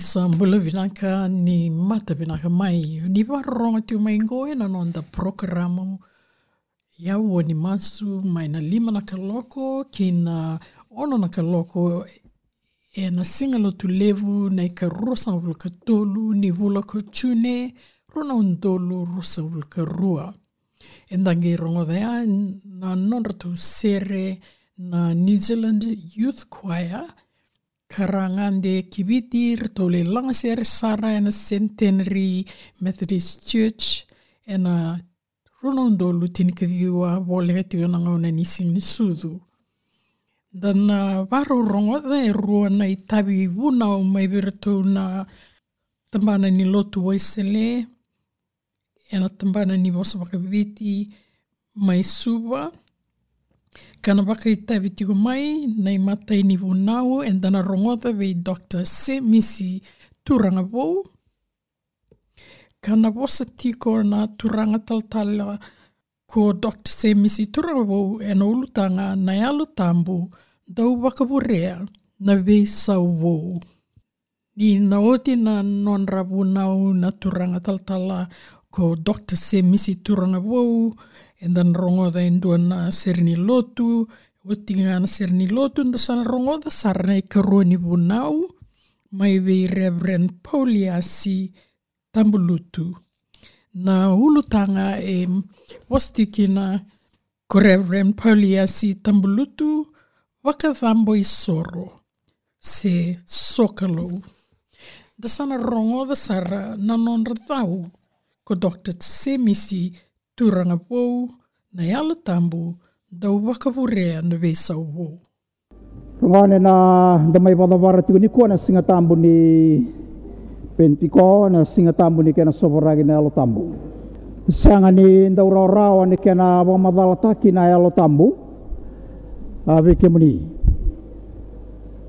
Ni sambula vinaka ni mata vinaka mai. Ni waronga tu mai ngoe na nonda programo ya ni masu mai na lima na kaloko ki na ono na kaloko e na singalo tu levu na ika rosa vulka tolu ni vula ko tune rona undolu rosa vulka rua. E ndangi rongo dea na nonda tu sere na New Zealand Youth Choir Karangan de kibitir tole langser Sarah en Centenary Methodist Church en a Rolando lutin kidiwa wole tiyo nanga ona nising nisudu. Dana uh, varo rongo dhe na itabi vuna mai birto na tambana ni lotu waisele, ena tambana ni wasabakabiti mai suva kana waka i tawi tiko mai, nei matai ni vunau, en dana rongota vei Dr. Se Misi Turanga Wou, kana wasa tiko na turanga taltala ko Dr. Se Misi Turanga Wou, ena ulutanga na alu tambu, dau wakavurea na vei sau wou. Ni na oti na non nau na turanga taltala ko Dr. Se Misi Turanga Wou, and then rongo da indua na serni lotu, oti ngā na serni lotu, nda sana rongo da sarana i karua ni vunau, mai vei Reverend Pauliasi Tambulutu. Na ulutanga e wastikina ko Reverend Pauliasi Tambulutu, wakathambo i soro, se sokalou. Da sana rongo da sara na non thau ko Dr. Semisi turanga pou na yalo tambu da wakavurea na vesa wou. Rungane na da mai pada vara tiku ni kua na singa tambu ni pentiko na singa tambu ni kena sovoragi na alo tambu. Sanga ni nda ura ura ni kena wa madala taki na alo tambu. A veke muni.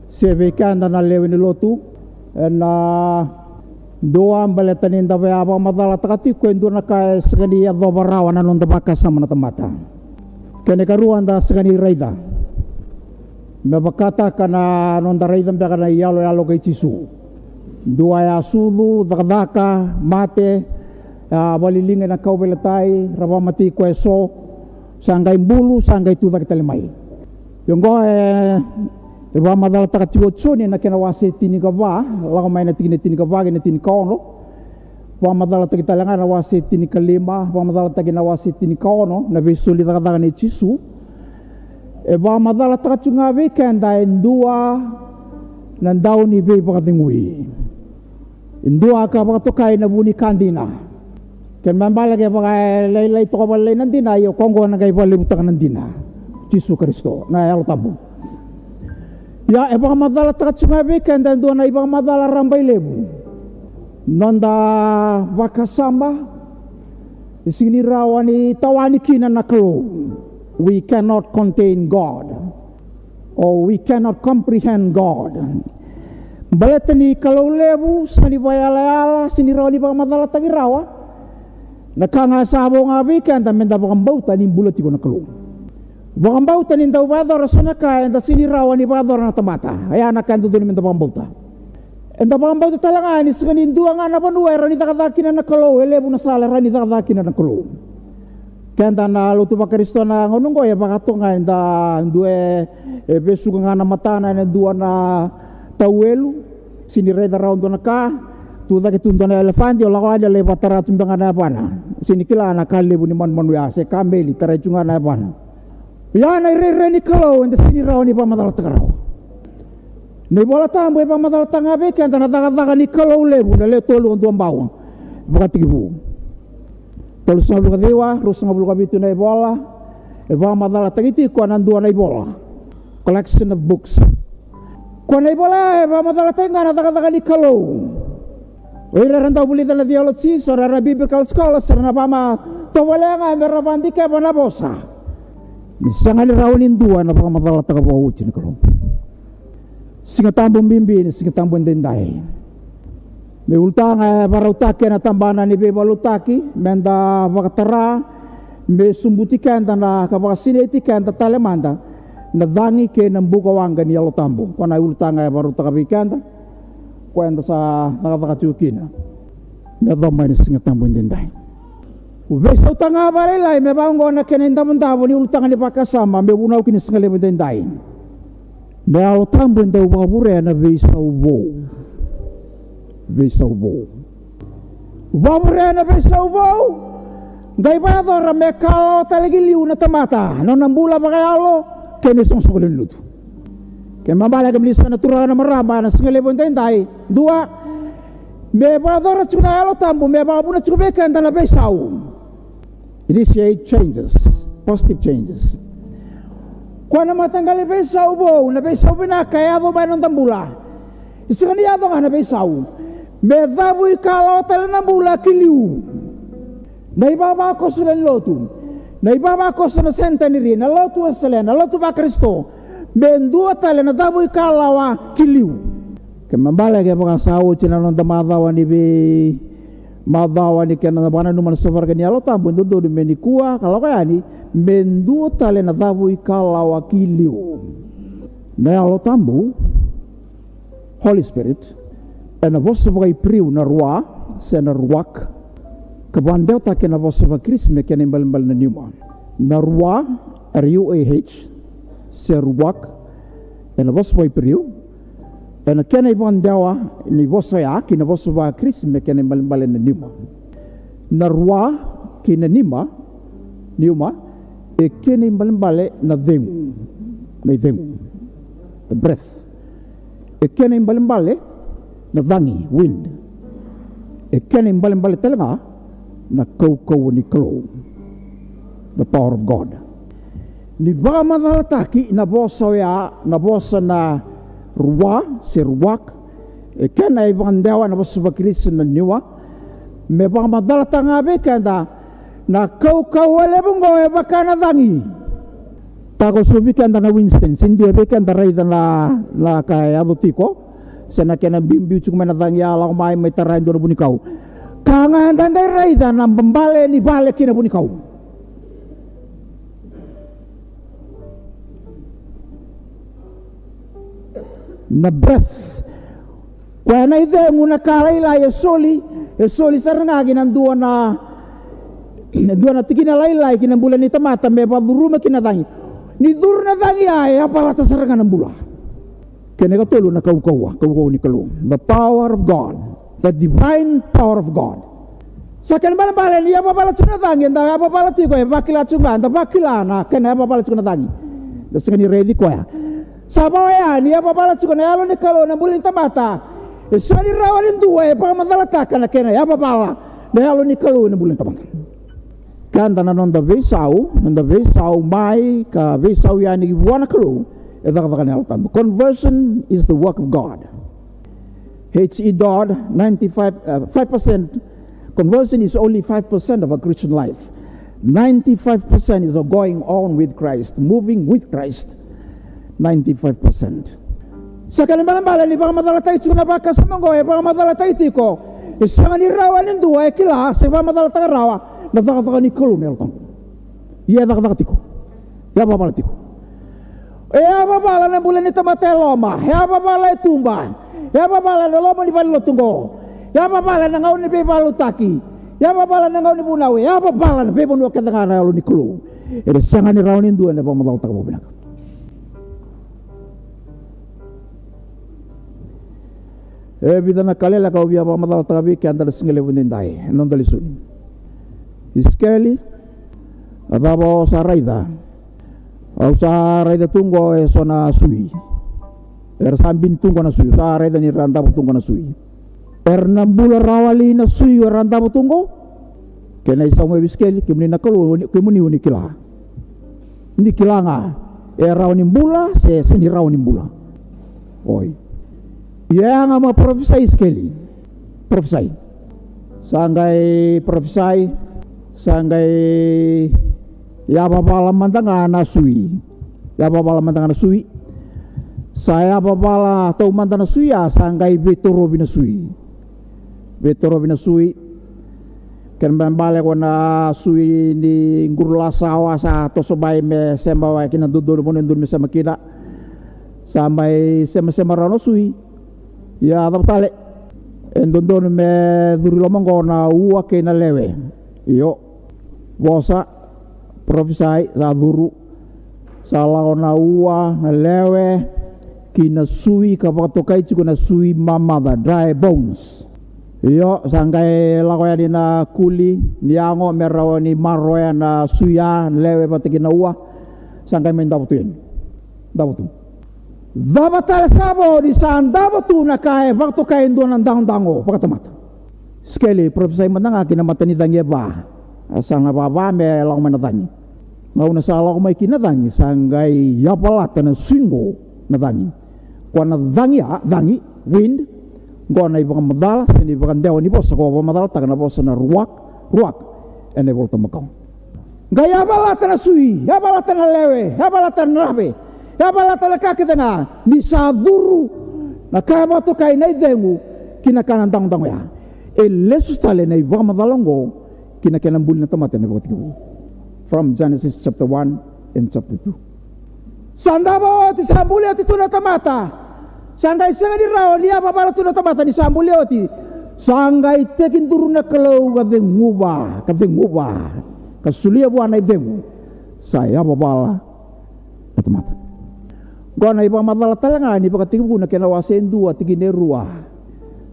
Se veke anda na lewe ni lotu. Na doa mbale tani nda wa wa madala takati ko ndu na ka segani ya do barawa na nonda baka sama na tamata. Kene karu anda segani raida. Me bakata kana nonda raida mbaka na yalo yalo tisu. Dua ya sulu, dakdaka, mate, walilinga na kau belatai, rawa mati ko so, sanggai bulu, sanggai tu tak telemai. Yung Iba madala taka tigo tsoni na kena wase tini ka wa, lako mai na tini tini ka kena tini ka ono. Wa madala taka talanga na wase tini ka lima, wa madala taka na wase tini ka ono, na besuli taka taka ni chisu. E madala taka tsunga we kenda na ndau ni we pakatingui. Ndua ka pakatokai na kandina. Ken mambala ke paka lai lai toka pa lai nandina, yo kongo na kai pa libutaka nandina. Chisu Kristo, na yalo tabu. Ya e baka madala taka tsunga beka nda ndo na ibaka madala rambai lebu. Nanda wakasamba isini rawani tawani kina nakalo. We cannot contain God or we cannot comprehend God. Baleta ni kalau lebu sani bayala ala sini rawani baka madala tagi rawa. Nakanga sabo ngabika nda menda baka mbauta ni bulati ko nakalo. Wakambauta ni ndau wadora sana ka enda sini rawa ni wadora na tamata. Aya na kanto dun minta wakambauta. Enda wakambauta talanga ni sika ni ndua nga na panua rani takadaki na kalo ele buna sala rani takadaki na kalo. Kenda na lutu pa Kristo na ngonongo ya bakato nga enda ndue e besu nga na matana na ndua na tauelu sini reda raundo na ka tu dake tundo na elefanti ola kwa le patara tumbanga na pana. Sini kila na kale buni man manu ya se kameli tarai chunga na. Yana re ni kalau enda sini rao ni pamadala takarao. Ni bola tambo e pamadala tanga beke anda na daga daga ni kalau lebu na le tolu ondu ambau. Baka tigibu. Tolu sa luka dewa, rusa nga luka bitu e bola. E pamadala tangiti ko anandua na e bola. Collection of books. Ko e bola e pamadala tanga na daga daga ni kalau. Oira randa bulita na theology, so rara biblical scholars, rana pama tawalenga, mera bandika, mana bosa. Sanga ni raunin dua na baka matala taka pa uchi ni kalong. Singa tambo mbimbi ni singa tambo ndendai. Me ultanga para utaki na tambana ni beba lutaki menda baka tara me sumbuti kenda na kabaka sineti kenda talemanda na dangi ke na buka wanga ni alo tambo. Kwana ultanga para utaka kenda kwenda sa nakataka tiukina. Me dhamma Ubesa utanga barelai me bango na kenen tamun tabo ni utanga ni pakasama me bunau kini sengale mendendai. Me alo tambo ndau babure na vesa ubo. Vesa ubo. Babure na vesa ubo. Dai bado ra me kalo talagi liu na tamata. No nambula pakai alo kene song sokolin lutu. Ke mabala ke bilisa na turana na marama na sengale mendendai. Dua me bado ra chuna alo tambo me babuna chubeka ndana vesa ubo initiate changes, positive changes. Kwa na matanggal besau bo, na besau bina kaya bo ba nung tambula. Isa kani yato nga na besau. me dhavu i kalau tele na bula kiliu na ibaba ko sula lotu na ibaba ko sula senteniri na lotu esele na lotu ba kristo me ndua tele na dhavu i kalawa kiliu ke mambale ke mga sawo china non da madawa ni be madawa ni kena bana numan sofar ke ni alo tambu ndu me ni kuwa. Kalau kaya ni me ndua tele na dhavu i kalawa kiliu na alo tambu Holy Spirit en na vossa vai priu na rua se na ruak. Ka bandeu ta ke na vossa va kris me ke na niuma na rua r u a h se ruak. En na vossa vai priu en na ke na bandeu ni vossa ya ki na vossa va kris me ke na mbal mbal na niuma na rua ki na nima niuma e ke na mbal mbal na vengu na vengu the breath. E ke na mbal mbal na vangi wind. E kene mbale mbale telanga na kau kau ni kalo the power of God. Ni ba madala taki na bosa ya na bosa na ruwa se ruwak e kena i vandewa na bosa bakris na niwa me ba madala tanga be kenda na kau kau ele bungo e baka na vangi tako subi kenda na Winston sindi e be kenda raida na na kaya adotiko sena kena bimbi cuk mena tangi ala mai mai tarain do buni kau kangan dan dai rai dan nam bembale ni bale kina buni na breath. Kwa na ide nguna kala ila ya soli ya soli saranga ginan dua na dua na tikina lai lai kina bulan ni tamata me pa duruma kina tangi ni dur na tangi ay apa lata saranga na bulan kene ka tolu na kau kau kau kau ni the power of God the divine power of God. Sa ken bala bala ni apa bala chuna tangi nda apa bala ti ko e bakila chunga nda bakila na ken apa bala chuna tangi da sengani ready ya sa ba ya ni apa bala chuna ya lo ni kalu na bulin tamata e sani rawalin dua e pa madala takana ken apa bala na ya lo ni kalu na bulin tamata kan na non da vesau non da vesau mai ka vesau ya ni buana kalu Conversion is the work of God. H.E. Dodd, 95, uh, 5%, conversion is only 5% of a Christian life. 95% is going on with Christ, moving with Christ. 95%. Sa kalimalan bala ni baka madala tayo tsuna baka sa manggo e baka madala tayo tiko. Isa nga ni rawa ni dua e kila sa baka madala tayo rawa na baka baka ni kulun elton. Iya baka baka tiko. Ya baka baka tiko. E apa bala na bulan ni tamate loma. E apa bala tumba. E apa bala na loma ni balu tunggo. E apa bala na ngau ni pe balu taki. E apa bala na ngau ni bunawe. E apa bala na pe bunu ka tanga na lu ni kulu. E de sanga ni raunin dua na pamadal tak mo binak. E bida na kalela ka ubia pamadal tak bi kan dal singele bunin dai. Non dali suni. Iskeli. Adabo sa raida. au sa raida tungo e sona sui er sambin tungo na sui sa raida ni randa tungo na sui er nambula rawali na sui er randa tungo kena isa mo biskeli kimni na kalu kimuni uni kila ni kilanga e rawani mbula se seni rawani mbula oi ya nga ma profesai skeli profesai sangai profesai sangai ya babala mantanga na sui. Ya babala mantanga na sui. Saya babala tau mantana sui ya sanggai betoro bina sui. Betoro bina sui. Ken ban bale sui ni ngurla sawa sa to sobai me semba wa kina dudu mo ndur me sama kina. Sampai sema sema rano sui ya tap tale endondon me duri lomongo na ke na lewe yo bosa profesai sa duru. Sa laona ua na lewe ki na sui ka pakatokai tuku na sui mama the dry bones. Iyo sangkai lakoya ni na kuli ni ango merawa ni maroya na suya lewe patiki na ua sangkai main daputuin daputu Dabatal sabo di saan dabatu na kaya waktu kaya doon ang dang-dango pagkatamata. Sekali, profesai mananga kinamata ni tangi ba? Asang na baba me lang manatangi. Ngau na sala ko may kinatangi sanggay yapalata na singo na tangi. Kwa na tangi ha, tangi, wind, go na ibang madala sa ni ibang dewa ni bosa ko ba madala taga na bosa na ruak ruak ene volta makau gaya balata na sui ya balata lewe ya balata rabe balata na kakitanga ni savuru na kama to kai nei dengu kina kana tang tang ya. E lesu tale nei ibang madalongo kina kena buli na tamata ne botiku from Genesis chapter 1 and chapter 2 Sandaba ti sambuli ati tuna tamata. Sanggai sanga di ni apa bala tuna tamata ni sambuli ati Sanggai tekin turuna kalau ka nguba ka nguba ka sulia buana ibemu saya apa bala tamata Gona iba madala talanga ni baka tigu na kena wasen dua tigi nerua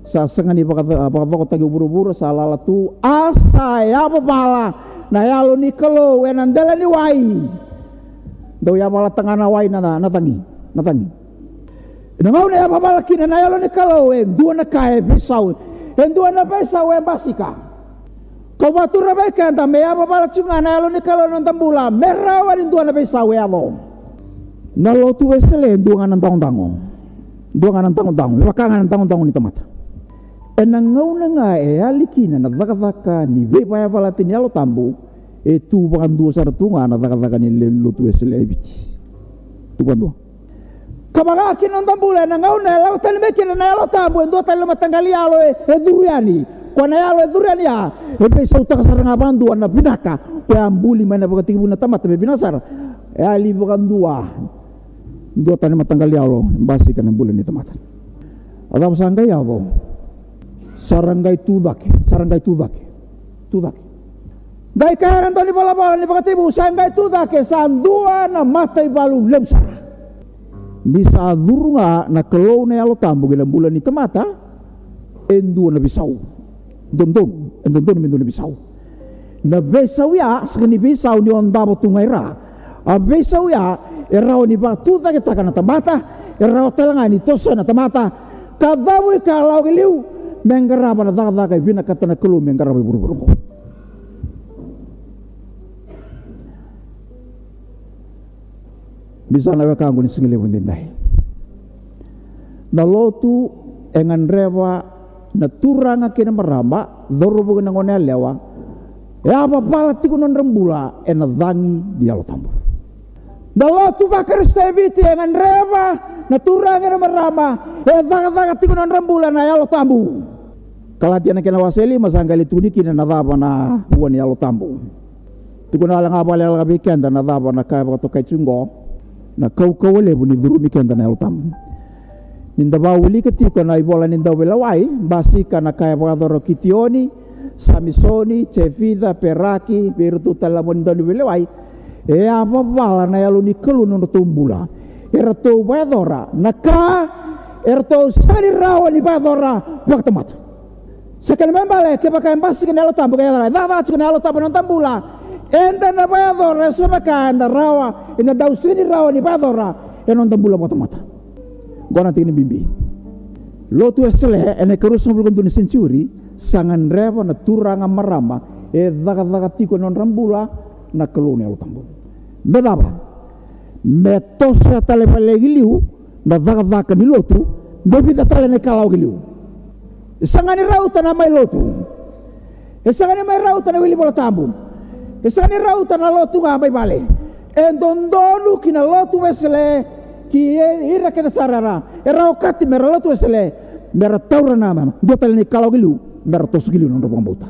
sa sanga ni baka baka baka tagi buru-buru sa lala tu asa ya apa bala na yalo ni kalau wenandela ni wai. Daw ya mala tanga na wai na na tangi na tangi. Na ngau na apa mala kina na yalo ni kalau en dua na kae bisau en dua na bisau en basika. Kau batu rabai kanta me apa mala cunga na yalo ni kalau non tambula merawa dua na bisau ya lo na lo tu esele dua nganan tang tango. Dua nganan tang tango. Maka nganan tang tango ni tamata en na ngau na e alikina na zaka zaka ni ve pa ya pala tin yalo tambu e tu bakan dua sara tunga na taka taka ni lo tu esele ebiti tu kan dua. Kamaga kino tambula na ngau na la tani me kino na lo tambu ndo tali matangali alo e e duriani kwana yalo e duriani ya e pe sau taka saranga bandu ana binaka. Pe ambuli mana baka tibu na tamata be binasar e ali bakan dua ndo tani matangali alo basi kan bulan ni tamata adam sanggai ya bo saranggai tudake saranggai tudake tudake Dai kairan to ni bola bola ni pakatibu sanggai tudake sandua na matai balu lemsara bisa durunga na kalau na alo tambu gila bulan ni tamata endu na bisau don don endon don min na bisau na besau ya sekani bisau ni onda bo tungaira a besau ya erao ni ba tudake takana tamata erao talanga ni toso na tamata kadawu kalau giliu mengaraba na daga daga vina katana kelu mengaraba buru-buru bisa na weka nguni singile wundin dai na lotu engan rewa na turanga kina maramba doro bukan na ngone lewa ya apa pala tiku rembula ena dangi di alo na lotu bakar steviti engan rewa na turanga na maramba e daga daga tiku non rembula na alo tambu. Kalatiana kena waseli masanggali tuni kina na daba na buan alo tambu. Tiku na alang lela kabikan dan na daba na bakato kai chungo na kau kau le buni duru mi kenda na utam ninda ba uli keti ko na ibola ninda wela wai basi kana kaya ba doro kitioni samisoni cevida peraki birtu tala ninda wela wai e apa bala na yalu ni kelu no tumbula era to ba dora na ka era to sani rawa ni ba dora waktu mata Sekarang membalik ke pakai basi ke nalo tambu kaya dah dah cukup nalo tambu non tambula Enda na badora suna ka na rawa ina daw sini rawa ni badora e non tambula mata. Gona tini bimbi. Lotu esele ene kerus nobul kontu ni sensuri sangan rewa na turanga marama e daga daga tiko non rambula na kelune alo tambu. Bedaba. Metose atale pale giliu na daga daga ni lotu bebi tale ne kalau giliu. Sangani rauta na mai lotu. Sangani mai rauta na wili bola tambu. Isani rauta na lotu nga may bale. En dondonu kina lotu wesele ki ira kita sarara. Era okati mera lotu wesele mera taura nama. Dia tali ni kalau gilu mera tos gilu non robong bauta.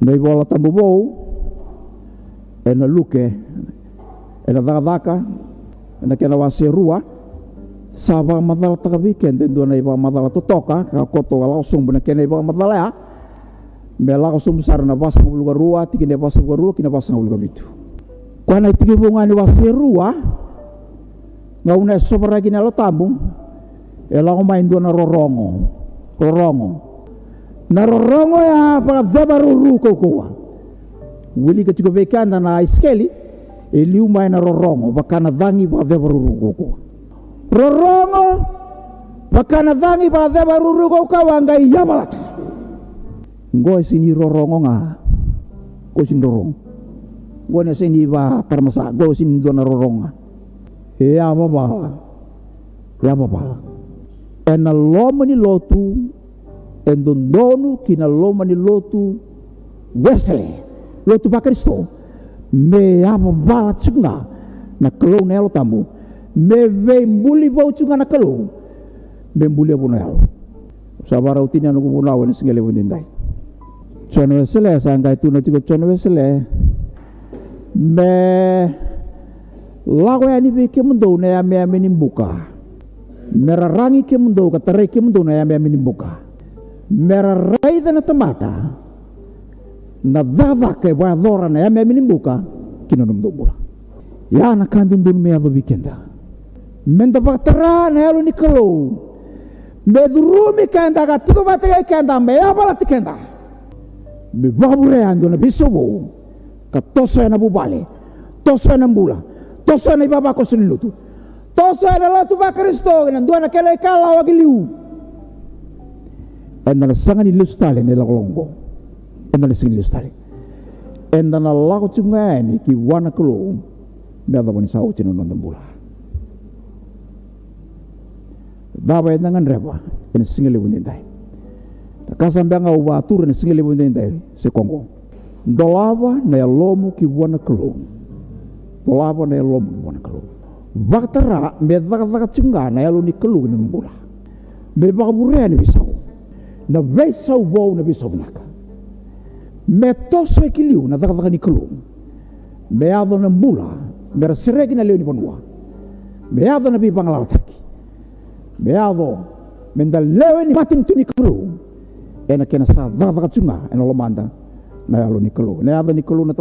Nei bola tambu bou ena luke ena daka daka ena kena wase rua. Saba madala taka weekend en dua iba madala tutoka ka koto langsung bena kena madala ya mela ko sumsar na basa ng lugar rua tiki na basa ng rua kina basa ng lugar bitu. Kwa na tiki bunga ni wasi rua nga una sobra kina lo tambung ela ko main na rorongo rorongo. Na rorongo ya pa vebaru ruko kuwa wili ka tiko vekanda na iskeli eli umay na rorongo baka na dhangi pa vebaru ruko kuwa rorongo baka na dhangi pa vebaru ruko kuwa ngai yamalata. Ngo sini rorongo nga ko sin rorong ngo ne sini ba tarmasa go sin do na roronga e ya apa ba. En a lomo ni lotu e dondonu kina loma ni lotu Wesley lotu pakristo me ama bala tsunga na kalou na tamu me ve mbuli vau tsunga na kalou. Me mbuli abu na elo sabara utini anu kupuna wani singele wundindai John Wesley sangkai tu nanti ko John Wesley me lago ya ni ke mundo na ya me ya buka merarangi ke mundo katarai ke mundo na ya me ya buka merarai na tamata na dava ke wa dora na ya me ya buka kino num do bula ya na kandun dun me ya vikenda. Menda baktra na ya ni kalo me durumi kenda ka tiko bata kenda me ya bala tikenda. Me babure ando na bisobo ka toso na bubale toso na mbula. Toso na ibaba ko sinilutu toso na lotu ba kristo na dua na kele kala wa giliu. Enda na sanga ni lustale ne lakolongo enda na singi lustale enda na lako tungani ki wana kulo me ada wani sau tinu nonton daba enda ngan reba ena singi lebu nindai kasambanga uba atur na singi lebu nindai se kongo Dolava na lomo ki wana kalo. Dolava na lomo ki wana kalo. Vaktara me vaka tsunga na yalo ni kalo ni mbula. Me vaka burea ni bisau. Na veisau wau na bisau naka. Me toso e kiliu na vaka vaka ni kalo. Me ado na mbula. Me rasiregi na leo ni panua. Me ado na bipang taki. Me ado me nda leo ni matin tu ni kalo. Ena kena sa vaka vaka tsunga ena lomanda na alo ni kalu na alo ni kalu na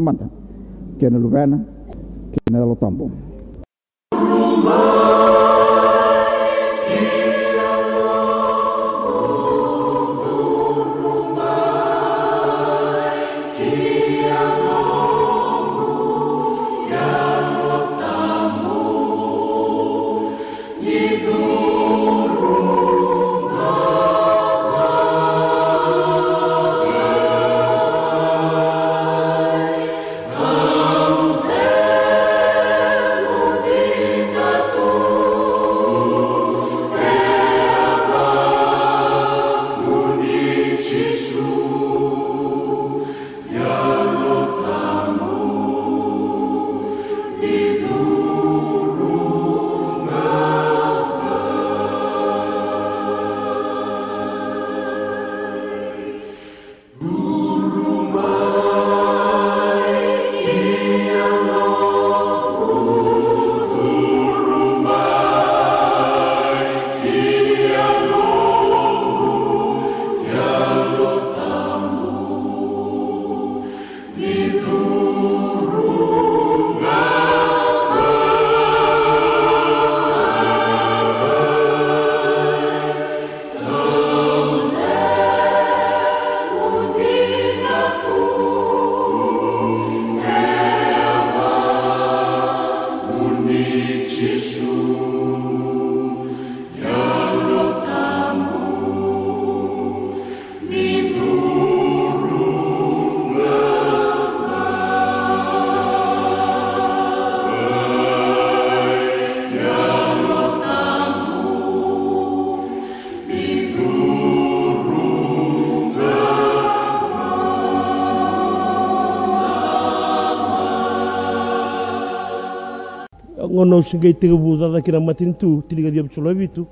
ngono singai tiga buza da kira matin tu tiliga dia bcula bitu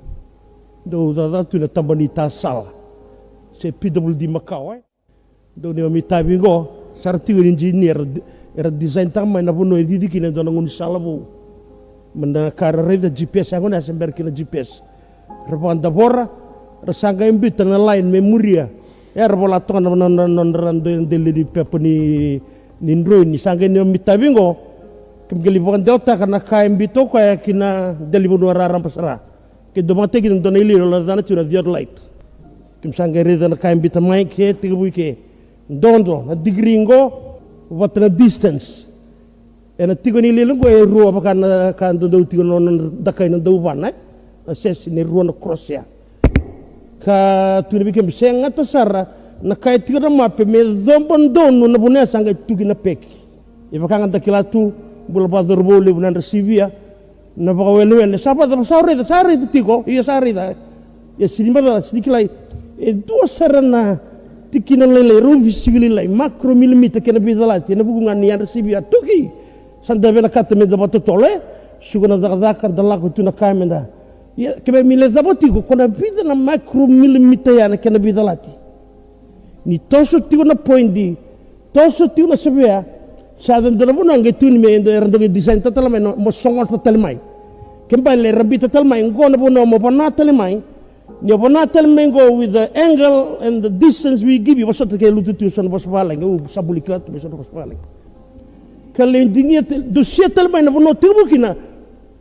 do da tu na tambani tasal se PWD Macau eh do ne mi tabi go sarti engineer era design tama na bono edidi kina do ngoni salabu menda kara reda GPS yang ngona sember kina GPS rabanda bora rasanga imbita na line memoria er bola to na non non rando dele di peponi nindro ni sanga ni mi tabi go kem geli bukan delta karena KMB to kaya kina deli bunu raram pasara ke do mate gin do nili la dana tuna dior light. Kem sanga re dana KMB ke tiga bui ke. Dondo na digringo wat na distance. Ena tigo ni lelungo e ruwa baka na kan do do tigo non dakai na do wana ses ni ruwa na cross ya. Ka tuna bi kem senga ta na kai tigo na mape me zombon don na bunea sanga tugi na peki e baka ngata kila tu bula pador bole bunan resibia na baka welu wele sapa da sare da sare da tiko iya sare da ya sinima da sedikit lai e dua sarana tikina lele ruvi sivili lai macro milimita kena bidalati na buku ngani anda sibi atuki sanda vela kata me dapat tole sugana dakadakan dalaku tuna kamenda ya kebe mile dabati ko kona bida na macro milimita ya na kena bidalati ni toso tigo na poindi toso tigo na sabia sa dan dala buna ngai tuni me endo erando design tatala mai mo songol tatala mai. Kembali rambi tatala mai ngona buna mo panatala mai. Ni opana tel mengo with the angle and the distance we give you wasat ke lutu tu son bos paling u sabuli klat tu son bos paling kale dingia do sia tel mai na bono tibu kina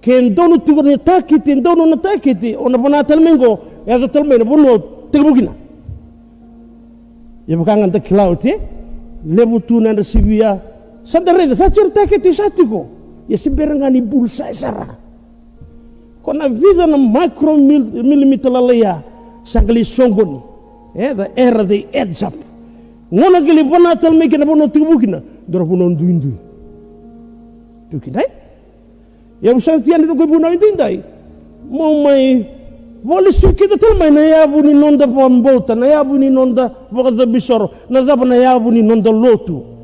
ken dono tibu ni takiti dono na takiti ona bona tel mengo ya tel mai na bono tibu kina ya bukan anta cloud eh lebu tu na sibia sadare sa cer takiti satiko ya siberangani bulsa sara kona vida na micro millimeter lalaya sangli songoni eh the era the edge up. Ngona gili bona tal me kina bono tubukina dora bono nduindu tukidai ya usang tian itu gue bono indindai mau mai Wali suki da tal mai na yabu ni nonda pambota na yabu ni nonda bokada bisoro na zaba na yabu ni nonda lotu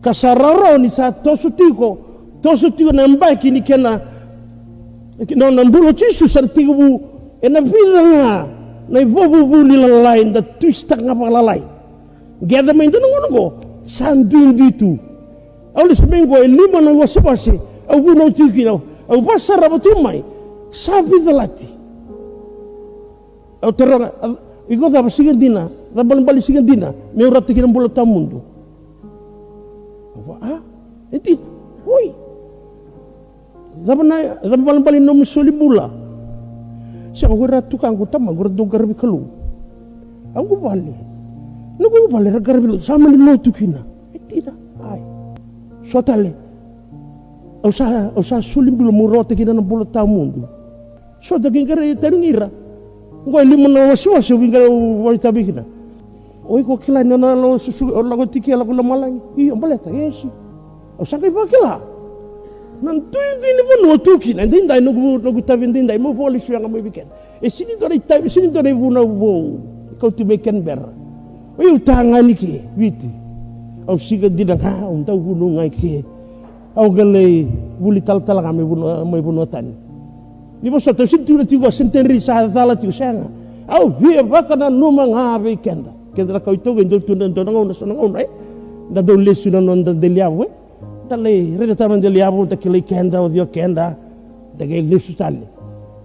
kasararo ni sa tosu tiko tosu tiko na mbaki ni kena no na mbulo chisu sa tigu e na vida nga na ivobu bu ni lalai da twista nga pa lalai. Geda mai ndo ngono go sanduin ditu e lima na wasabasi au bu no tiki no au pasara batu mai sa vida lati. Au terra iko da basigan dina da baling bali sigan dina me ora tiki na mbulo tamundo ah enti oi Zabana zabana bali no musoli bula. Siya ko ratu kang ko tama ko do garbi kalu. Ang ko bali. No ko bali ra garbi sama ni no tukina. Etira ai. Sotale. O sa o sa suli bula mo rote kina na bula ta mundo. So da gingare taringira. Ngo limo na wasu wasu bingare wa tabi kina. Oi ko kila na na lo su la ko tiki la ko la malang. Iyo baleta yesu. O sa kai bakila nan tuindi ni bono tuki na dinda no gu no gu tabi dinda mo poli su nga mo biken e sini do ri tabi sini do ri buna bo ko tu beken ber o yu tanga ni ki viti au siga dida ha un tau gu no ngai ki. Au gale buli tal tal nga me buno mo buno tan. Ni bo soto sintu na tigo sentenri sa dala tigo sanga au via bakana no manga be kenda kenda ka ito gendo tu ndo ngo na so ngo eh. Da do lesu na non da yabu ta kili kenda o dio kenda ta ge lisu tale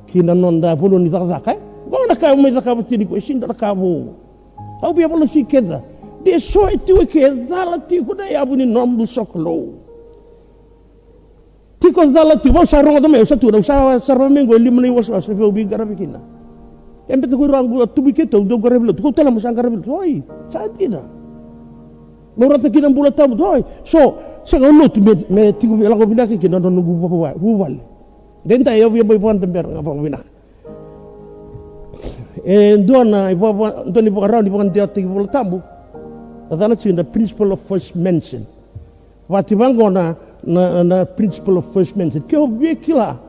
kina non da pulu ni taka kai go na ka me taka butini ko da si kenda. De so itu ke dala ti ko da du soklo ti ko dala ti bo sa rongo do me sa tu da sa sarva mengo lim ni was was be bi garab to ko rangu tu bi ke to do garab lo ko tala mo sang garab lo oi sa ti na Morata kina bula tamu toy. So, sa ka lot me me tigu la ko binaki kina no nugu papa wa. Wal. Denta yo bi boy pon tember ngapa binak. E dona i papa doni papa raundi papa dia tigu bula tamu. Tadana chi the principle of first mention. Wati bangona na na principle of first mention. Kyo bi kila.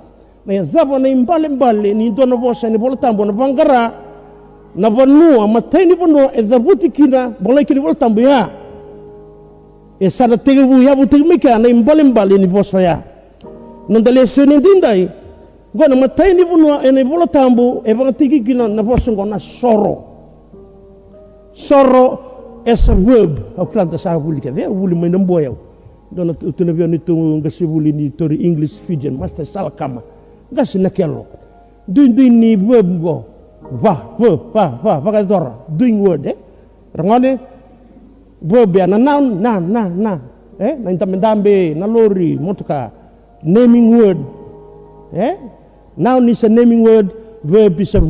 Na ya zaba na imbale mbale ni dona bosa ni bula tamu na bangara na vanua matai ni vanua e zabuti kina bolai kini bula tamu ya. E sada tege bu ya bu tege mika na imbali mbali ni bosa ya. Non dale sene dindai gona matai ni bunu ene bola tambu e bang tigi kina na bosa ngona soro. Soro as a verb au klanta sa buli ke ve buli mai nambo ya dona tu na bioni tu ngasi buli ni tori english fijian master sal ngasi na kelo duin duin ni verb go va va va va ka dora doing word eh rangone verb ya na noun na na na. Eh na intamendambe na lori motoka naming word. Eh noun is a naming word verb is a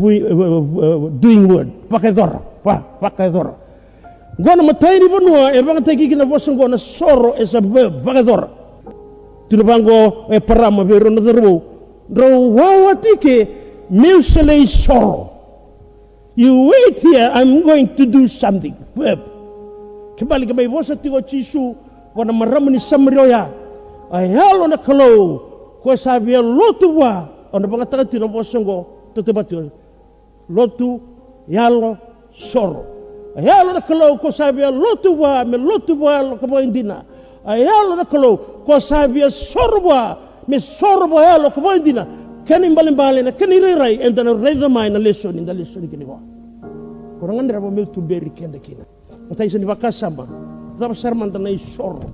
doing word. Pakai dora pa pakai dora gona matai ni bonua e bang tagi kina bosong gona soro is a verb pakai dora tuna bango e parama be ro na dro ro wawati ke musele soro you wait here i'm going to do something. Verb kembali ke bosa tigo chisu wana maram ni samrioya ai halo na kalo ko sabia lotu wa. Ona banga taka tino bosongo tote batu lotu yalo soro. Ayalo na kalau ko sabi lotu wa. Me lotu wa lo kabo indina. Ayalo na kalau ko sabi soro wa wa ayalo kabo indina. Kani mbali mbali na kani rirai enda na rei mai na lesson inda lesson kini wa. Kurang andra ba mil tumberi kenda kina. Matai sini bakasama. Daba sarman na soro.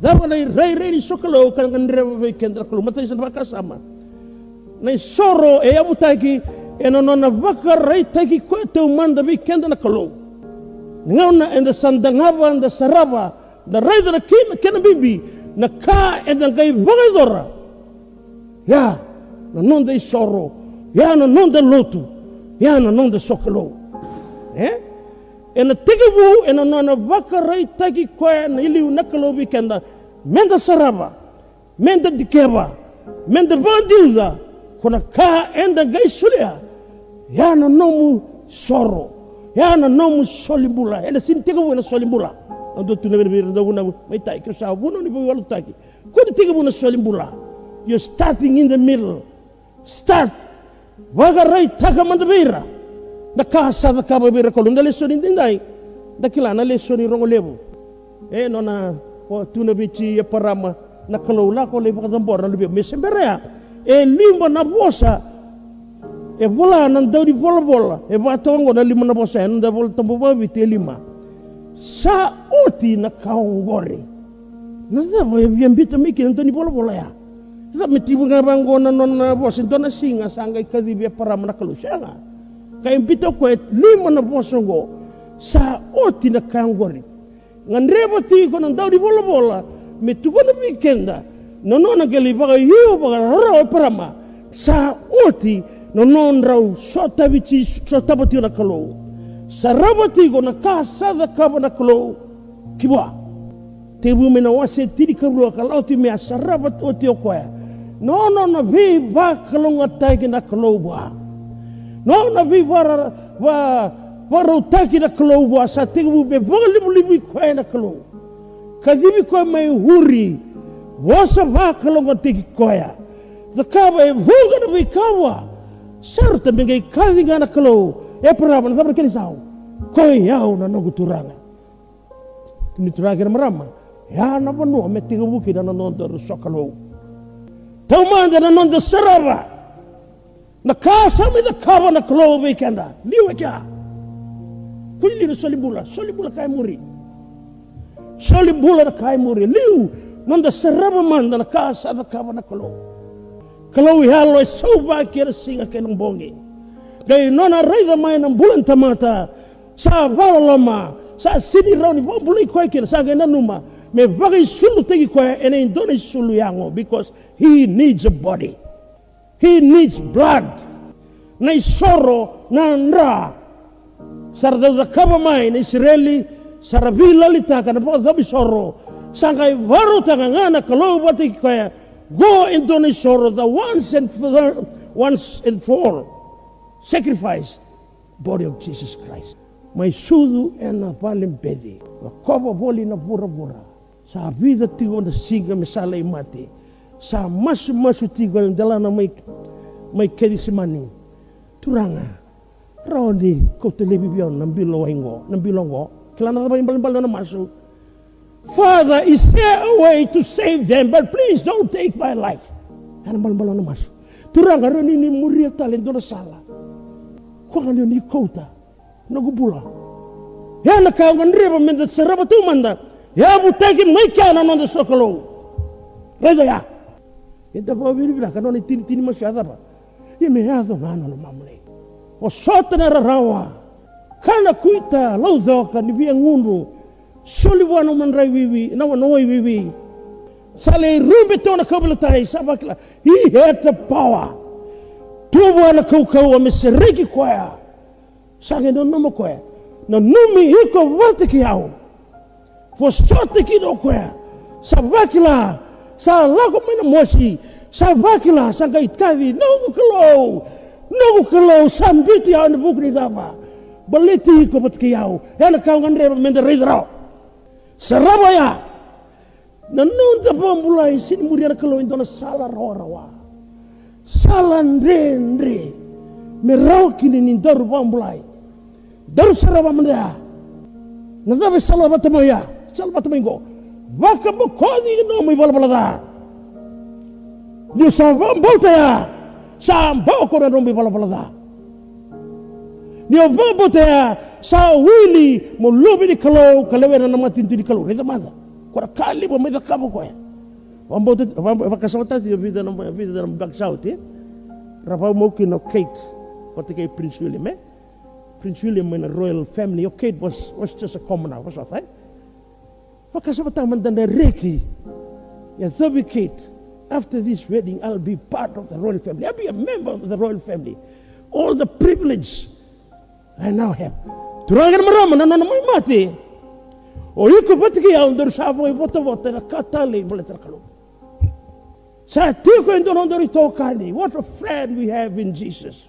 Daba na rei rei sokalo kan andra ba kenda kalau matai sini bakasama. Na soro e abutaki e na nona waka rei taki koe te umanda vi kenda na kalou. Ngauna e na sandangava e na sarava na kina kena bibi na ka e na gai vagai Ya, na nonda i soro. Ya na nonda lotu. Ya na nonda sokalou. Eh? E na tigawu e na nona waka rei taki koe na iliu na kalou vi kenda. Menda sarava. Menda dikeva. Menda vandiuza. Kona ka enda gai sulia ya na nomu soro ya na nomu solimbula ena sin tega wena solimbula ando tu nebe bir da wuna mai tai ke sa wuna ni bo walu taki ko de tega wuna solimbula you starting in the middle. Start. Waga rai taka manda bira da ka sa da ka bira ko nda le soni ndai. Da kila na le soni rongo lebu. E nona ko tu nebe chi ya parama. Na kalau la ko le ba da mbora lu be me semberea e limba na bosa. E vola nan dau di vola vola. E va tongo na lima na bosa. Nan da vola tambo ba vite lima sa oti na kaongore na da vo e vien bita miki nan tani vola vola ya? Da me tibu nga bango na non na bosa dona singa sanga i kadi bia para mana kalusanga ka bita ko lima na bosa go sa oti na kaongore ngan rebo ti ko nan dau di vola vola me tu na weekenda no no na geli baga yu baga ro parama. Sa oti no non rau sota vici sota bati na kalo sarabati go na kasa da kaba na kalo kiwa te bu mena wase tiri kabru kalau ti me sarabat o koya no no no vi va kalo ngatai na kalo ba no no vi va va va rotaki na kalo ba sa te bu be va libu libu koya na kalo kadibi ko mai huri wasa va kalo ngatai koya the kaba e vuga na vi kawa. Sarta mengai kawi ngana kalau e parama na sabra kini sao koi yau na nogu turanga? Kini turanga na marama ya na banu me tiga buki na nonda sokalo tau manda na nonda saraba na kasa me da kava na kalo be kanda liwe kya kulli na solibula solibula kai muri solibula na kai muri liu nonda saraba manda na kasa da kava na kalo kalau halo e sau ba kira singa ke nang bongi gai nona raida mai nang bulan tamata sa vala lama sa sini rauni bo bulai koi kira sa gai nanuma me bagai sulu tegi koi ene indone sulu yango because he needs a body. He needs blood. Na soro na ndra sarda da kaba mai na israeli sarabila litaka na po dhabi soro. Sangai varu tanga ngana kalau bati koi. Go into the sorrow, the once and for once and for all sacrifice body of Jesus Christ. May sudu e na palimpedi. Wakoba boli na pura-pura. Sa vida tigo na siga me sala mati. Sa masu-masu tigo na dala na may may kedisimani. Turanga. Rodi ko telebi biyon ng bilongo, ng bilongo. Kilala na ba yung balimbal na masu? Father, is there a way to save them? But please don't take my life. Ano malam na mas. Turang aron ini muria talen na sala. Kung ano ni kota. Nagubula. Ya nakawan riba minda saraba tu manda. Ya butagi may kana nanda sokolo. Reda ya. Ita pa bili bila kanoni tini tini masyada pa. Ya me hado nana no mamle. O sota na rawa. Kana kuita lauzo ka ni via ngundu. Soli wana manrai wiwi, na wana oi wiwi. Sale rumbe tona kabla tai sabakla. He had the power. Tu wana kau kau ame seregi kwaya. Sage no nomo kwaya. Na numi iko wate ki au. Fo sote ki no kwaya. Sabakla. Sa lako mena mosi. Sabakla sanga itkavi. Nogu kalau. Nogu kalau sambiti au na bukni dava. Baliti iko bat ki au. Yana kau ngandre menda ridro. Sarabaya. Nanunda pambulai sini muriana kalau itu na sala rawa Sala ndre ndre. Merau kini nindaru pambulai. Daru sarava mandea. Nadabe salva tamoya. Salva tamingo. Waka bokodi no mi bala bala da. Ni sa volta ya. Sa mboko na no mi bala bala da. Ni o volta ya. Sa wili mo lobi di kalau kalewe na namatin di kalau. Reda mada. Kora kali mo meda kabo ko ya. Wambo te wambo vakasawata di vida na vida na back south eh. Rapa mo kino Kate. Pati kay Prince William eh. Prince William in a royal family. It was, was just a commoner, was that, eh? Wakasabata mandanda reki. Ya thabi Kate. After this wedding, I'll be part of the royal family. I'll be a member of the royal family. All the privilege I now have. Turangan marama na nana mati. O iko pati kaya under sabo i bota na katali boleh terkalu. Sa tiko endo nondori tokani. What a friend we have in Jesus.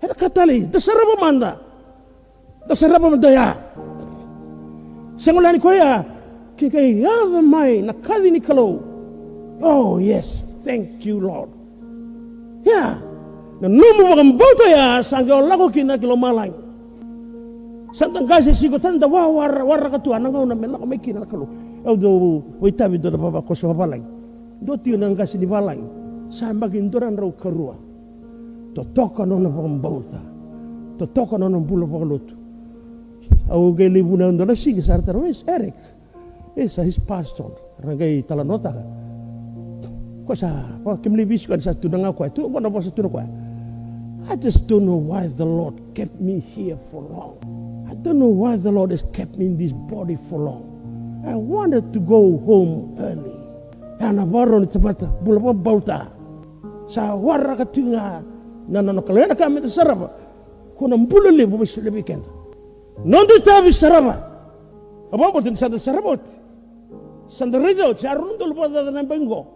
Hera katali, dasaraba manda. Dasaraba mandaya. Sengulani koya, kikay yada mai na kadi ni kalau. Oh yes, thank you Lord. Ya, na numu bakang bauta ya sangga olago kina kilo malang. Santang kasi sigo tanda wa war war katua nangau na melako may kina kalau. Au do witabi do baba ko sa balang. Do tiyo nang kasi di balang. Sa magindoran raw karua. Totoka no na bakang bauta. Totoka no na bula bakang luto. Au geli buna ndo na sige sa wes Eric. Esa his pastor. Rangai talanota. Ko sa pa kimli bis ko sa tunang ako. Tu ko na ba sa tunang ko. I just don't know why the Lord kept me here for long. I don't know why the Lord has kept me in this body for long. I wanted to go home early. Ana baro ni tabata bula pa bauta. Sa warra ka tunga na na kalena ka mi saraba. Kuna mbula le bu su le weekend. Non di tabi saraba. Apa botin sa sarabot. Sanda rido charundo lu pada na bengo.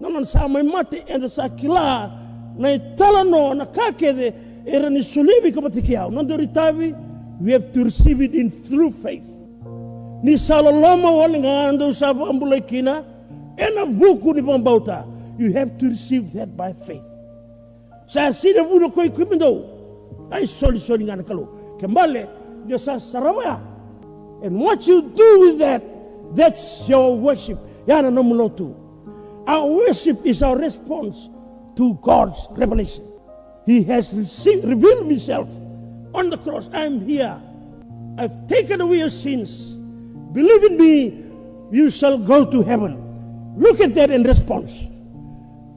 Naman sa may mati and sa kila na italano na kakede era ni sulibi kapatikiao. Non di tabi we have to receive it in through faith. Ni saloloma wali ngando sa ambulay You have to receive that by faith. Sa sina buno ko ikumindo. Ay soli soli ngana kalu. Kembali dia sa sarama. And what you do with that, that's your worship. Yana no mulotu. Our worship is our response to God's revelation. He has received, revealed himself on the cross. I'm here. I've taken away your sins. Believe in me, you shall go to heaven. Look at that in response.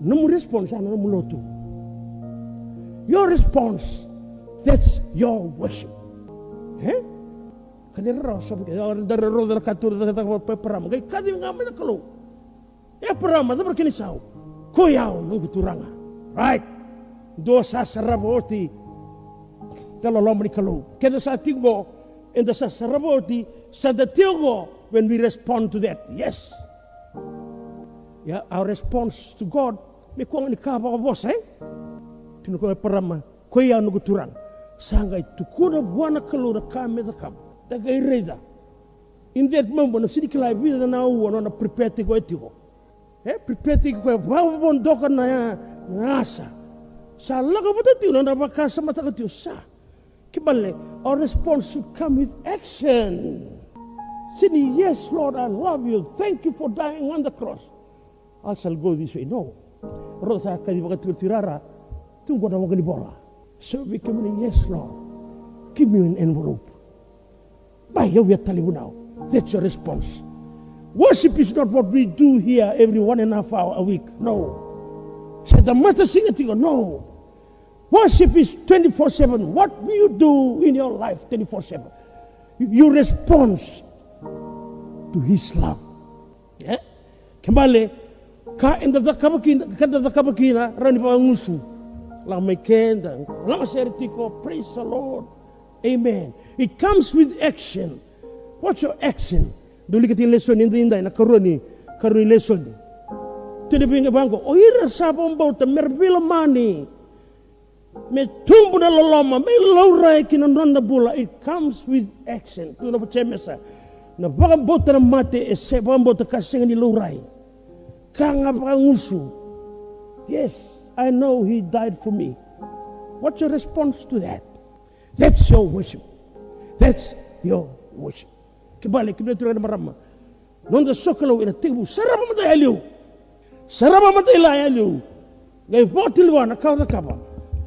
No response, no mulotu. Your response, that's your worship. Eh? Kanira raw sabi ka, or dara ro dara katur dara ta pa parama. Gai kadi nga me nakalo. E parama da berkini sao. Koyaw nung turanga. Right. Do sa saraboti. Talo lomri kalo. Keda sa tingo and the sa saraboti sa the tingo when we respond to that. Yes. Yeah, our response to God me ko ni ka ba bos eh. Tino ko parama. Koyaw nung turanga. Sangay tukuna buwana kalo na kame da kam. Tagay reda. In that moment, sidi kila na uwa na prepare ko etiko. Eh, prepare ko ba bon doka na nasa. Sa laga bata tiyo na bakasa mata ka tiyo sa. Kibale, our response should come with action. Sini, yes, Lord, I love you. Thank you for dying on the cross. I shall go this way. No. Rosa kadi baka tirara. Tunggu na mga bola. So we come in, yes, Lord. Give me an envelope. By here we are telling you now. That's your response. Worship is not what we do here every one and a half hour a week. No. Said the matter sing it to No. Worship is 24 7. What do you do in your life 24 7? You respond to His love. Yeah? Kembali, ka inda da kabakina, kada da kabakina, rani pa ngusu. Lang may kenda, lang sertiko, praise the Lord. Amen. It comes with action. What's your action? Duli kati lesson hindi hindi na karuni karuni lesson. Tini pinga bangko. O ira sa pambauta merbila mani. Me tumbu na loloma, me laurai kinananda bula. It comes with action. Tu na pachemesa. Na baka bauta mate e se pambauta kasinga ni laurai. Kanga baka. Yes, I know he died for me. What's your response to that? That's your worship. That's your worship. Kembali, kembali turun marama. Nonda sokalo ina tebu sarama mata haliu. Sarama mata ila haliu. Gai na kau kapa.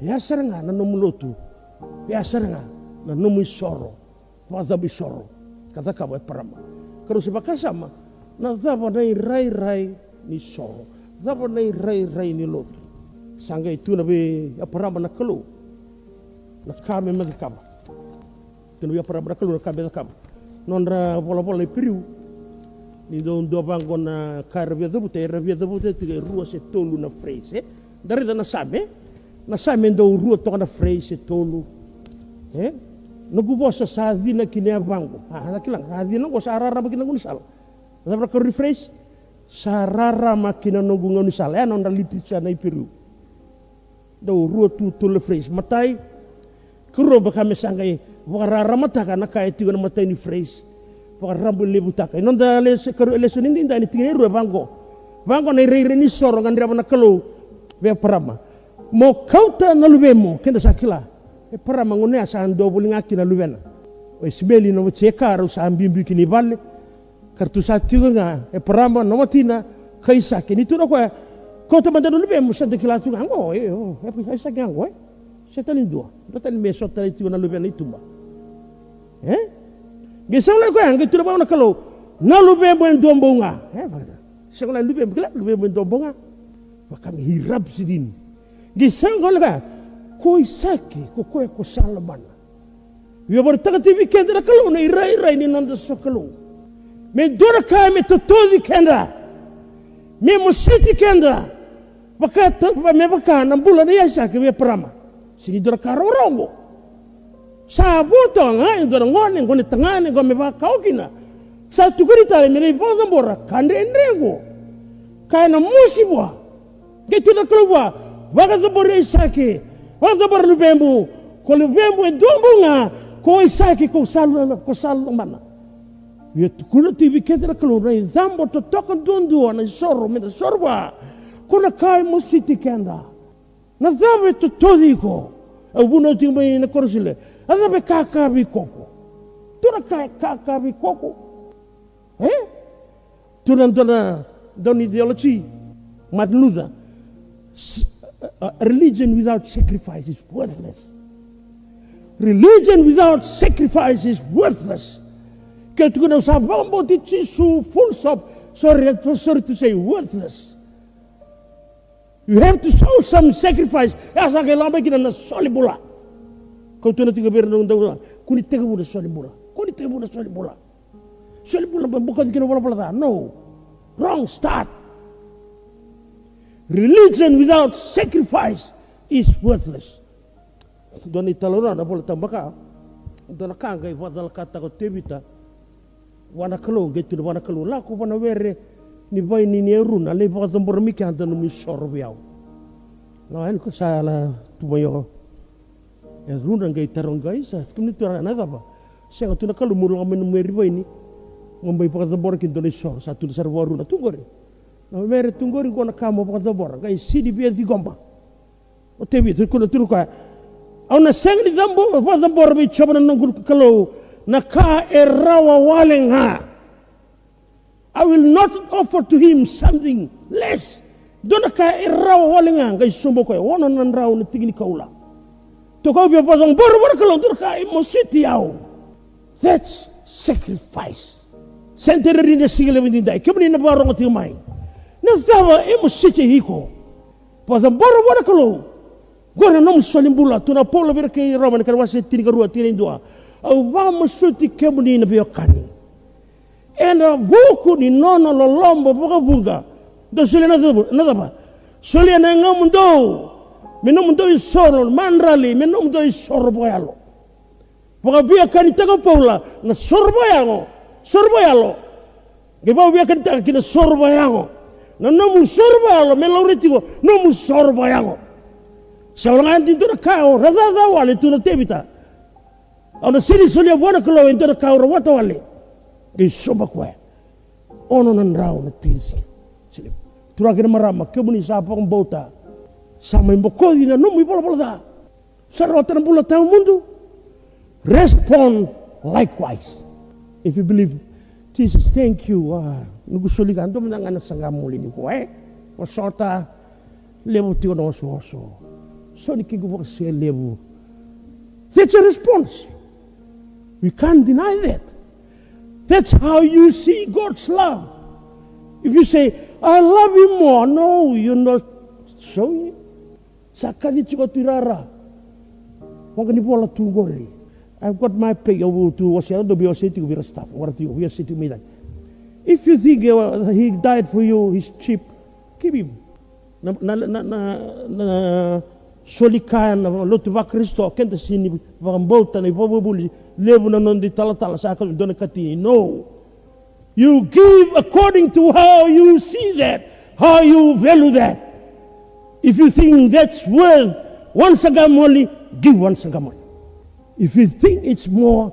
Ya saranga na nomu lotu. Ya saranga na nomu soro. Pada bisoro. Kata kapa parama. Kalau sebab na zaba nei rai rai ni soro. Zaba nei rai rai ni lotu. Sanga itu na kame mata kapa. Tunu ya parama na kame na kapa. Nondra pola-pola ni piriu. Do ndo bango na kar via do bute ra via do bute ti rua se tolu na frase dari da na sabe na sabe ndo rua to na frase tolu. Eh? No gubo sa sa vina kine bango. Ha na kila ha vina go sa rara bakina gun sal na bra ko refresh sa rara makina no gun gun sal ya no nda litri sa na ipiru. Do rua tu tu le matai kuro bakame sangai wa rara mata kana kai ti na matai ni phrase rambu lebu taka non da le karu le sunin din da ni tingere ru bango bango na re re ni soro ngan na kalo be parama. Mo kauta na lubemo kenda sakila. E parama ngone asa ando buli ngaki na lubena. O sibeli no cheka sa ambimbi kini balle kartu sa tigo nga e parama no matina kaisa kini tu no ko ko to mandano lubemo sa de kila tu ngango e o e kaisa ngango e setalin dua dotan me sotali tigo na itumba eh Gisang la ko yang gitu ba na na lube mo en dombonga. Eh fakta. Sing la lube mo lube mo en dombonga. Wa kami hirap sidin. Gisang ko la ko isaki ko ko ko salaman. Wi bar taga tibi kendra kalau na irai irai ni nanda so kalau. Me dora ka me to todi kendra. Me musiti kendra. Baka me baka na bulan ya sa ke me prama. Sini dora ka rongo. sa buto nga indora ngone ngone tangane ngome ba kaukina sa tukuri tale mele boza bora kande endrengo kana musibwa getu na kluwa waga zabore isake waga zabore lubembu ko lubembu e dombu nga ko isake ko salu ko salu mana ya tukuna tibi kete na kluwa na zambo to toka dundu na sorro mena sorba kuna kai musiti kenda na zabe to todiko abuno timbe na korosile Ada be kakabi koko. Tuna kai kakabi koko. Eh? Tuna dona don ideology. Martin Luther. Uh, religion without sacrifice is worthless. Religion without sacrifice is worthless. Kena usah bombo di su full stop. Sorry, sorry to say worthless. You have to show some sacrifice. Ya sa kailangan kita na solibula. Kau tu nanti kebiar nong tahu kuni tega budak soal bola. Kuni tega bola. Soal bola bukan kena bola bola No, wrong start. Religion without sacrifice is worthless. Don italona na bola tambah ka. Don kanga i wadal kata ko tebita. Wana kalo gitu wana kalo laku wana were ni vai ni nerun ale ba tambor miki anda no mi sorbiao. Nah, ini kok salah tumayo e runa ngai tarong gai sa kuni tu ana nada ba. Se nga tuna kalu mulu ngamen meri ba ini ngombai pa zabor kin dole sor sa tu sar waru na tungori. Na mere tungori gona kamo pa zabor gai sidi bi di gomba. O tebi tu kuna tu ka au na zambo pa zabor bi choba na nangul kalu na ka e rawa waleng ha I will not offer to him something less. Dona ka e rawa waleng ha gai sombo ko wona nan rawa na tigini kaula. Toko bia pasang baru baru kalau tu kai mositi au. That's sacrifice. Senteri rinda sigile bindi dai. Kemani na barong ati mai. Na zawa e mositi hiko. Pasang baru baru kalau. Gora nom solimbula tuna polo bir ke roman kan wasi tini karua tini dua. Au va mositi kemani na bia kani. Ena buku ni nono lolombo boka bunga. Do suli na na ba. Suli na ngamundo minum do isoro manrali minum do isoro boyalo Paka biya kan itaga paula na sorbo yango sorbo yalo Geba biya kan itaga kina sorbo yango na nomu sorbo yalo meloritigo nomu sorbo yango Saulangan tinto na kao razaza wale tu na tebita Ona sini solia buona kalau into na kao rawata wale Di soba kwe Ono nan rao na tirisi Turakina marama kebuni sapa kong bauta sama imboko na no mi bola bola da sarwa tan bula ta mundo respond likewise. If you believe, Jesus, thank you. Ah, nugusuligan do mga nga sangamuli ni ko eh. Wasota, levo tiyo na waso-waso. So ni kigo kasi levo. That's a response. We can't deny that. That's how you see God's love. If you say, I love you more, no, you're not showing it. Sakali chiko tirara. Wang ni tungori. I've got my pay over to wasya do be wasya to be staff. What do you sitting me If you think uh, he died for you, he's cheap, keep him. Solikan na lotu va Kristo kenta sini va mbota na ipo buli levu na non di tala tala sa ka dona katini. No. You give according to how you see that, how you value that. If you think that's worth one sagamoli, give one sagamoli. If you think it's more,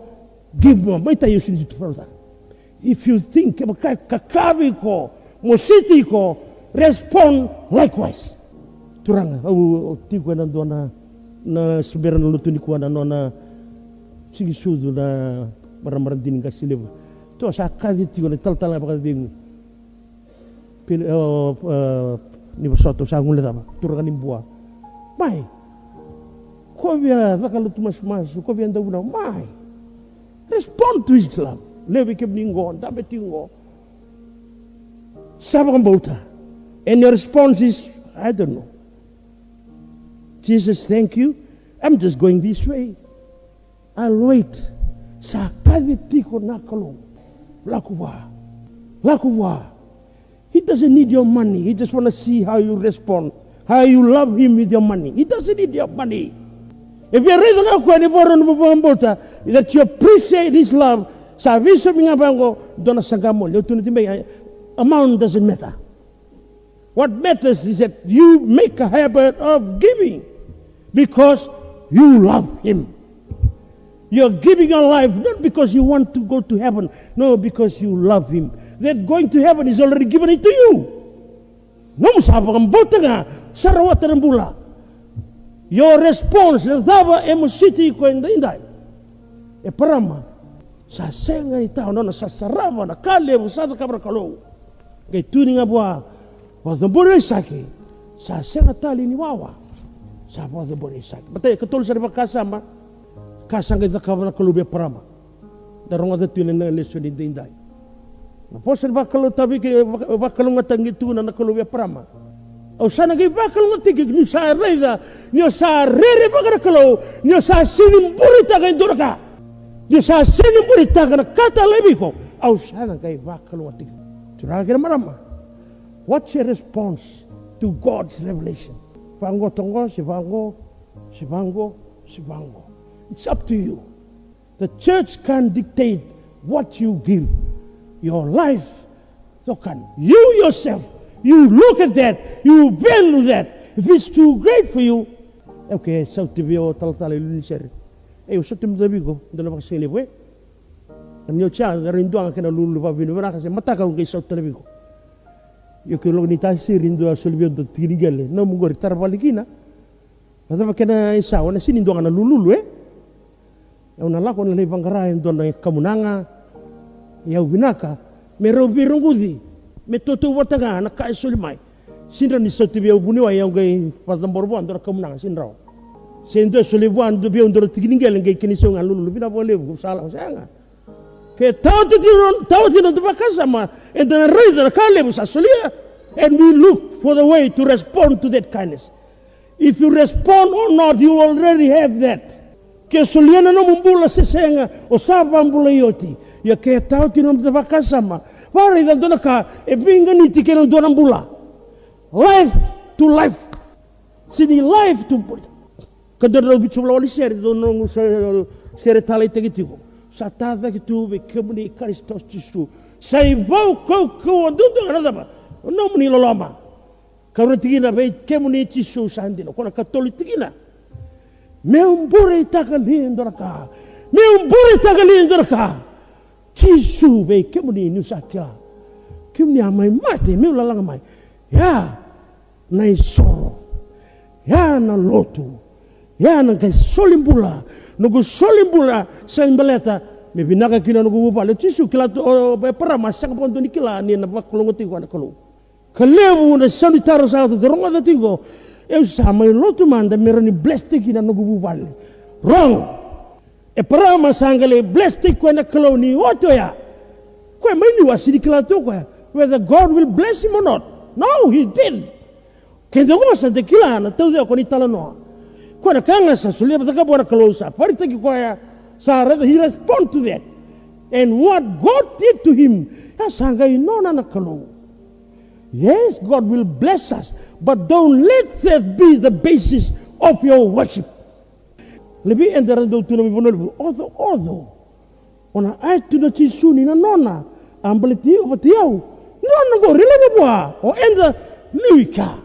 give more. May tayo sinito para If you think kakabi ko, respond likewise. Turang, au tigo na do na na soberano luto ni kuana no na sige sudo na maramar din ka silib. To sa na tal tal pa ding pil ni bosoto sa ngule tama turang ni bua. Mai. Ko via vakalutu mas mas ko via ndau mai. Respond to Islam. Lewe ke mningo, dabe tingo. Sabang bauta. And your response is, I don't know. Jesus, thank you. I'm just going this way. I'll wait. Sa kaviti ko nakalo. Lakuwa. He doesn't need your money. He just want to see how you respond. How you love him with your money. He doesn't need your money. If you're reading a kwani that you appreciate his love, Service mga bango, doon na sagamo. Amount doesn't matter. What matters is that you make a habit of giving because you love him. You're giving your life not because you want to go to heaven, no, because you love him. That going to heaven is already given it to you. No sabang bota nga, sarawatan. Your response, dava emositi ko inday. E parama, sa senga ita tau nona sa sarava na kale sa kabra kalau ke tuni nga bua wa the bore saki sa senga tali ni wawa sa wa the bore saki batai ketul sa kasa ma kasa nga kabra kalau be parama darong ada tuni na leso ni dindai. Na posa ba kalau tabi ke ba kalau ngatangi tuna na kalau be parama o sana ge ba kalau ngati ni sa reda ni sa rere ba kalau ni sa sinim burita ga indoraka dia sa sini berita kena kata lebih kok. Au sana wakal wati. Curah kira marama. What's your response to God's revelation? Vango tongo, si vango, si vango, si vango. It's up to you. The church can dictate what you give. Your life, so can you yourself. You look at that, you value that. If it's too great for you, okay, so to be tal tal ilunisir e o sote mdabigo ndana baka sele we nyo cha rindu ang kana lulu pa binu bana kasi mataka ngai sa telebigo yo ke lo ni ta si rindu a solbio do tinigale no mo gori tar balikina Asa pa kena isa wana sini ndo ana lulu eh? Ya una lako na lebang karai ndo na kamunanga ya ubinaka me robi rungudi me toto wataga na kai solimai sinra ni sote bia ubuni wa ya ndo kamunanga sinra sendo sole buan do bion do tigingel ngai kini so ngal lulu bina boleh bu salah sanga E and we e look for the way to respond to that kindness. If you respond or not, you already have that. Ke soliana no mumbula sesenga o sapa mbula ioti. Ia ke tau tino mtabakasama. Wara i dandona ka e pinga ni tike no dona mbula. Life to life. Sini life to... Kadara ubichu mla wali seri, dono ngusere tala i tegitiko. Sa tava ki tu be kemuni kristos tisu sai vau ko ko do do grada ba no muni loloma kauna tigina be kemuni tisu sandino kona katoli tigina me umbure taka lindo ka me umbure taka lindo ka tisu be kemuni nusakia kemuni amai mate me lalanga mai ya nai soro ya na lotu ya nang kai solimbula nugu solimbula sa imbaleta me vinaka kina no kubu pale tisu kila to o be para masang pon kila ni na pa kolongo tingo na kolo kalebu na sani taro sa to ronga da tingo eu sa mai lotu manda merani bleste kina no kubu pale wrong e para masangale bleste ko na kolo ni oto ya. Ko mai ni wasidi kila to ko whether God will bless him or not. No he did kendo ko masante kila na tau ko ni tala no ko na kanga sa sulia ba ka bora kalo sa. Pari taki ko ya sa he respond to that and what God did to him ya sanga ino na na kalo yes God will bless us but don't let that be the basis of your worship. Lebih endaran do tuna mi bono odo odo ona ai tuna ci suni na nona. Ambele ti o tiau nona go rile bwa o enda liwika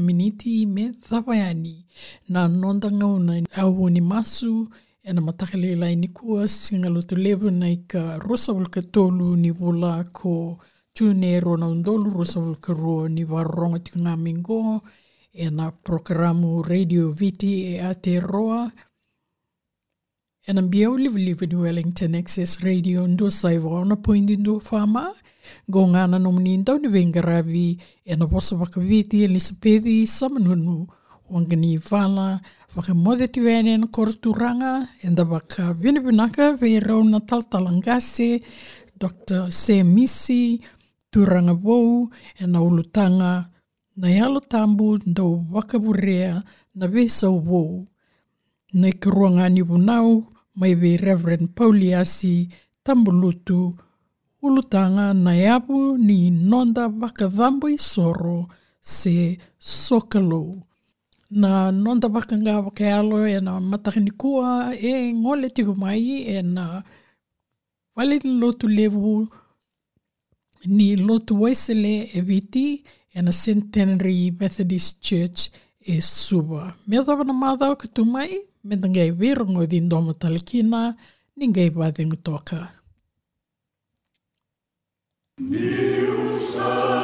miniti me thawaiani na nonda ngauna au ni masu e na matakale lai ni kua singa lotu levu na ika rosa vulka tolu ni vula ko tune rona undolu rosa vulka ruo ni waronga tika ngā mingo e na programo radio viti e Aotearoa e na biau live live ni Wellington Access Radio ndo saiva ona poindi ndo whamaa Go ngana no mani ndau ni venga ravi e na vosa wakawiti e lisa pedi sa manunu wangani vala waka mode tu ene na korturanga e nda waka vini vinaka ve rau na taltalangase Dr. Sam Misi turanga vou e na ulutanga na yalo tambu ndau wakaburea na vesa vou na ikaruanga ni vunau mai ve Reverend Pauliasi tambulutu ulutanga na yapu ni nonda wakadhambo i soro se sokalo. Na nonda wakanga wakaalo e na matakini kua e ngole tiko mai e na wale ni lotu levu ni lotu waisele e viti e na Centenary Methodist Church e suba. Mea tawa na māthau ka tumai, me tangai virongo di talikina, ningai toka. Mil santos.